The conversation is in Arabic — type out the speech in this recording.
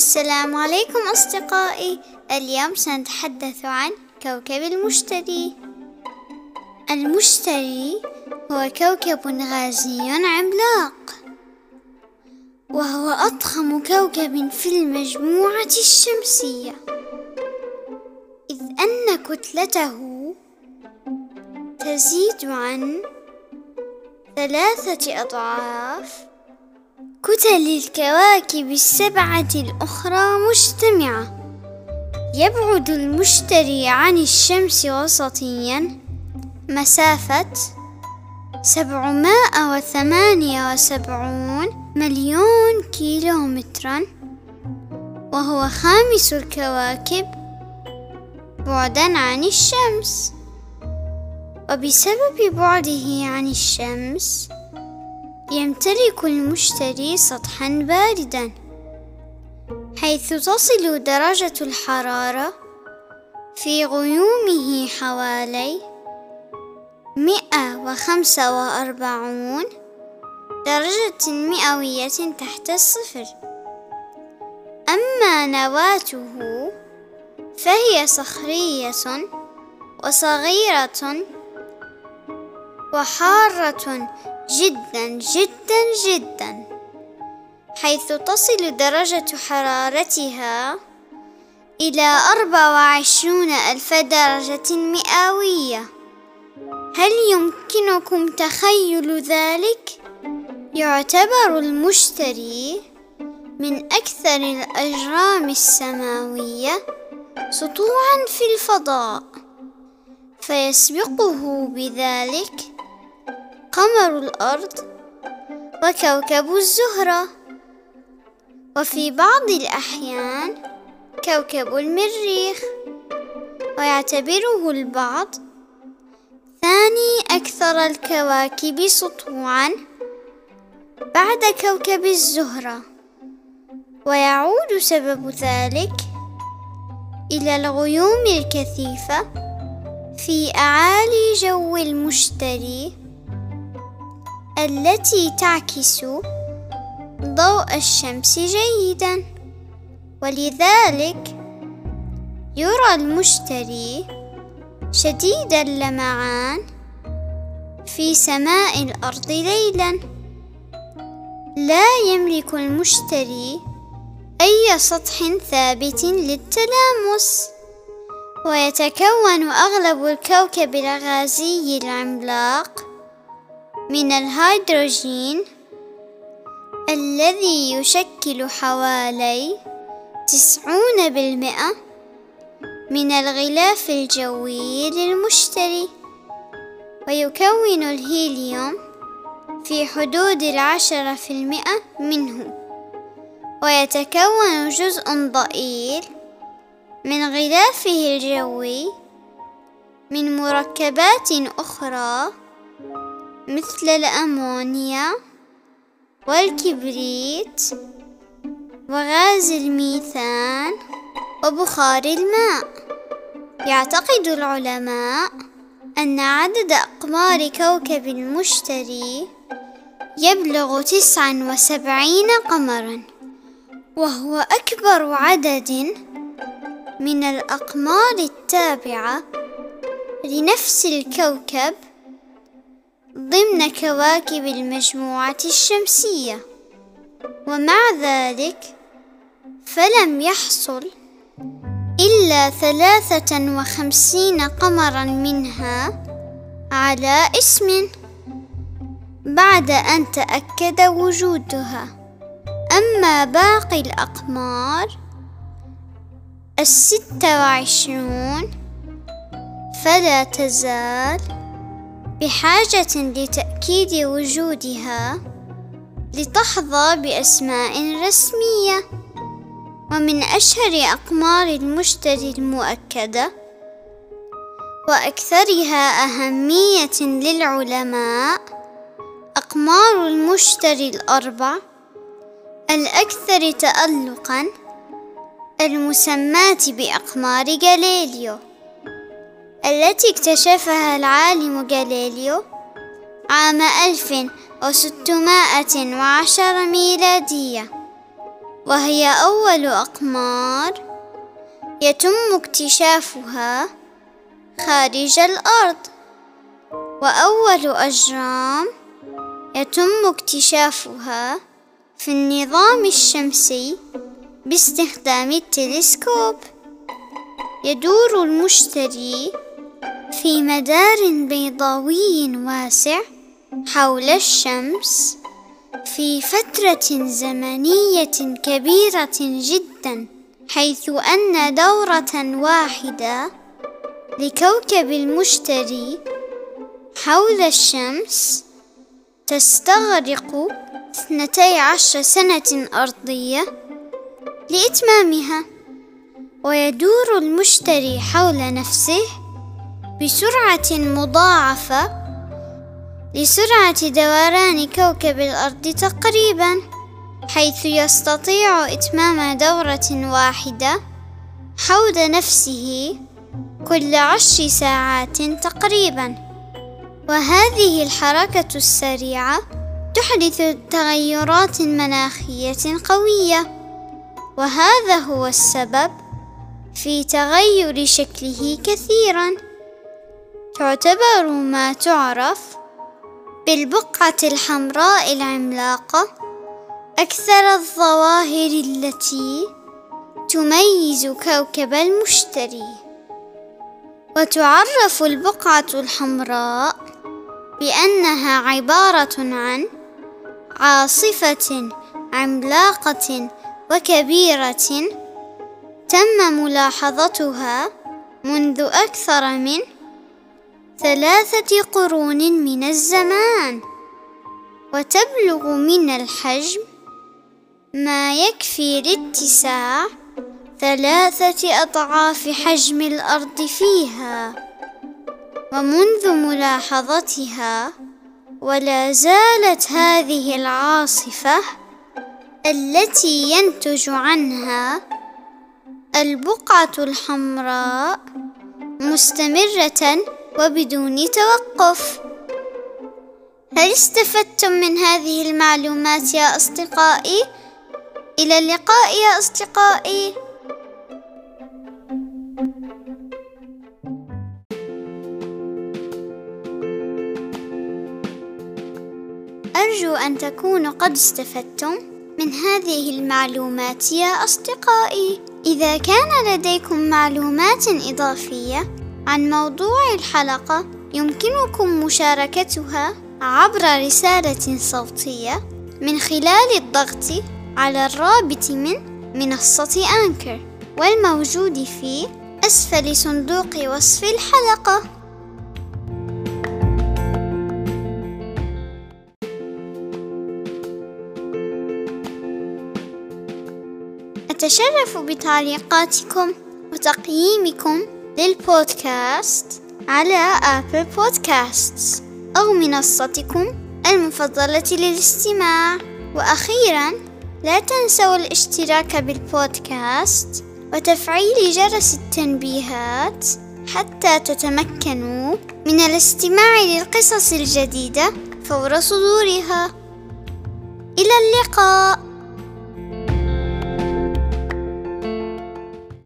السلام عليكم أصدقائي. اليوم سنتحدث عن كوكب المشتري. المشتري هو كوكب غازي عملاق وهو أضخم كوكب في المجموعة الشمسية. إذ أن كتلته تزيد عن ثلاثة أضعاف كتل الكواكب السبعة الأخرى مجتمعة. يبعد المشتري عن الشمس وسطيا. مسافة سبعمائة وثمانية وسبعون مليون كيلومترا. وهو خامس الكواكب بعدا عن الشمس. وبسبب بعده عن الشمس يمتلك المشتري سطحا باردا حيث تصل درجة الحرارة في غيومه حوالي مئة وخمسة وأربعون درجة مئوية تحت الصفر. أما نواته فهي صخرية وصغيرة وحارة جدا جدا جدا حيث تصل درجة حرارتها إلى أربعة وعشرون ألف درجة مئوية هل يمكنكم تخيل ذلك؟ يعتبر المشتري من أكثر الأجرام السماوية سطوعا في الفضاء فيسبقه بذلك قمر الأرض وكوكب الزهرة. وفي بعض الأحيان كوكب المريخ ويعتبره البعض. ثاني أكثر الكواكب سطوعا بعد كوكب الزهرة. ويعود سبب ذلك إلى الغيوم الكثيفة في أعالي جو المشتري. التي تعكس ضوء الشمس جيدا. ولذلك يرى المشتري شديد اللمعان في سماء الأرض ليلا. لا يملك المشتري أي سطح ثابت للتلامس ويتكون أغلب الكوكب الغازي العملاق. من الهيدروجين الذي يشكل حوالي تسعون بالمئة من الغلاف الجوي للمشتري ويكون الهيليوم في حدود العشرة في المئة منه. ويتكون جزء ضئيل من غلافه الجوي من مركبات أخرى مثل الأمونيا والكبريت وغاز الميثان وبخار الماء. يعتقد العلماء أن عدد أقمار كوكب المشتري يبلغ تسعا وسبعين قمرا وهو أكبر عدد من الأقمار التابعة لنفس الكوكب ضمن كواكب المجموعة الشمسية. ومع ذلك فلم يحصل إلا ثلاثة وخمسين قمرا منها على اسم بعد أن تأكد وجودها. أما باقي الأقمار الستة وعشرون فلا تزال بحاجة لتأكيد وجودها لتحظى بأسماء رسمية. ومن أشهر أقمار المشتري المؤكدة وأكثرها أهمية للعلماء أقمار المشتري الأربع. الأكثر تألقًا المسماة بأقمار غاليليو التي اكتشفها العالم غاليليو عام ألف وستمائة وعشر ميلادية وهي أول أقمار يتم اكتشافها خارج الأرض وأول أجرام يتم اكتشافها في النظام الشمسي باستخدام التلسكوب. يدور المشتري في مدار بيضاوي واسع حول الشمس في فترة زمنية كبيرة جدا حيث أن دورة واحدة لكوكب المشتري حول الشمس تستغرق اثنتي عشر سنة أرضية لإتمامها ويدور المشتري حول نفسه بسرعة مضاعفة. لسرعة دوران كوكب الأرض تقريبا حيث يستطيع إتمام دورة واحدة حول نفسه كل عشر ساعات تقريبا. وهذه الحركة السريعة تحدث تغيرات مناخية قوية. وهذا هو السبب في تغير شكله كثيرا. تعتبر ما تعرف بالبقعة الحمراء العملاقة أكثر الظواهر التي تميز كوكب المشتري. وتعرف البقعة الحمراء بأنها عبارة عن عاصفة عملاقة وكبيرة تم ملاحظتها منذ أكثر من ثلاثة قرون من الزمان وتبلغ من الحجم ما يكفي لاتساع ثلاثة أضعاف حجم الأرض فيها. ومنذ ملاحظتها ولا زالت هذه العاصفة التي ينتج عنها البقعة الحمراء مستمرة وبدون توقف. هل استفدتم من هذه المعلومات يا أصدقائي؟ إلى اللقاء يا أصدقائي. أرجو أن تكونوا قد استفدتم من هذه المعلومات يا أصدقائي. إذا كان لديكم معلومات إضافية عن موضوع الحلقة يمكنكم مشاركتها عبر رسالة صوتية من خلال الضغط على الرابط من منصة أنكر والموجود في أسفل صندوق وصف الحلقة. أتشرف بتعليقاتكم وتقييمكم للبودكاست على آبل بودكاست أو منصتكم المفضلة للاستماع. وأخيرا لا تنسوا الاشتراك بالبودكاست وتفعيل جرس التنبيهات حتى تتمكنوا من الاستماع للقصص الجديدة فور صدورها. إلى اللقاء!